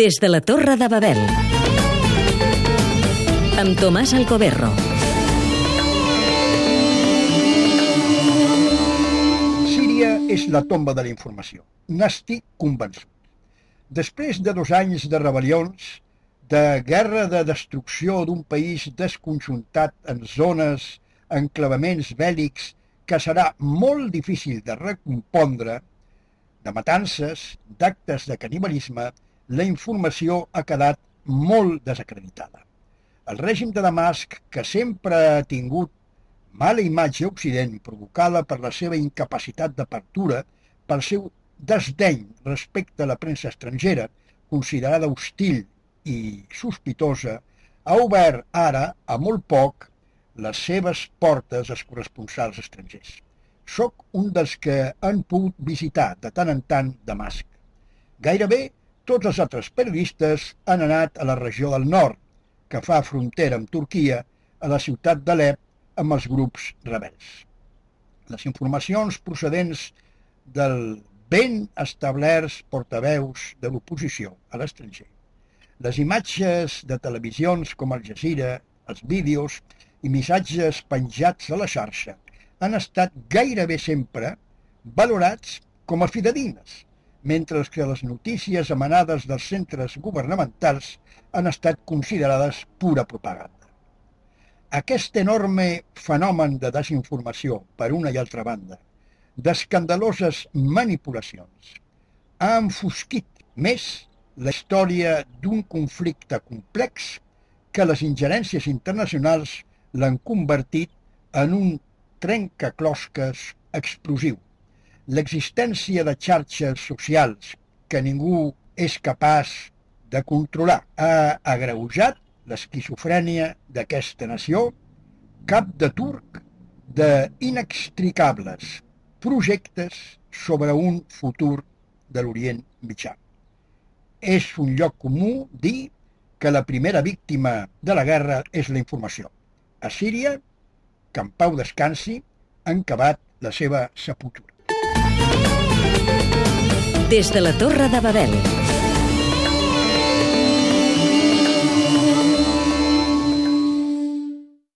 Des de la Torre de Babel. Amb Tomàs Alcoberro. Síria és la tomba de la informació. N'estic convençut. Després de dos anys de rebel·lions, de guerra de destrucció d'un país desconjuntat en zones, enclavaments bèl·lics que serà molt difícil de recompondre, de matances, d'actes de canibalisme, la informació ha quedat molt desacreditada. El règim de Damasc, que sempre ha tingut mala imatge a Occident provocada per la seva incapacitat d'apertura, pel seu desdeny respecte a la premsa estrangera, considerada hostil i sospitosa, ha obert ara, a molt poc, les seves portes als corresponsals estrangers. Soc un dels que han pogut visitar de tant en tant Damasc. Gairebé tots els altres periodistes han anat a la regió del nord, que fa frontera amb Turquia, a la ciutat d'Alep, amb els grups rebels. Les informacions procedents del ben establerts portaveus de l'oposició a l'estranger, les imatges de televisions com Al Jazeera, els vídeos i missatges penjats a la xarxa han estat gairebé sempre valorats com a fidedignes, mentre que les notícies emanades dels centres governamentals han estat considerades pura propaganda. Aquest enorme fenomen de desinformació, per una i altra banda, d'escandaloses manipulacions, ha enfosquit més la història d'un conflicte complex que les ingerències internacionals l'han convertit en un trencaclosques explosiu l'existència de xarxes socials que ningú és capaç de controlar ha agreujat l'esquizofrènia d'aquesta nació cap de turc d'inextricables projectes sobre un futur de l'Orient Mitjà. És un lloc comú dir que la primera víctima de la guerra és la informació. A Síria, que en pau descansi, han cavat la seva sepultura. Des de la Torre de Babel.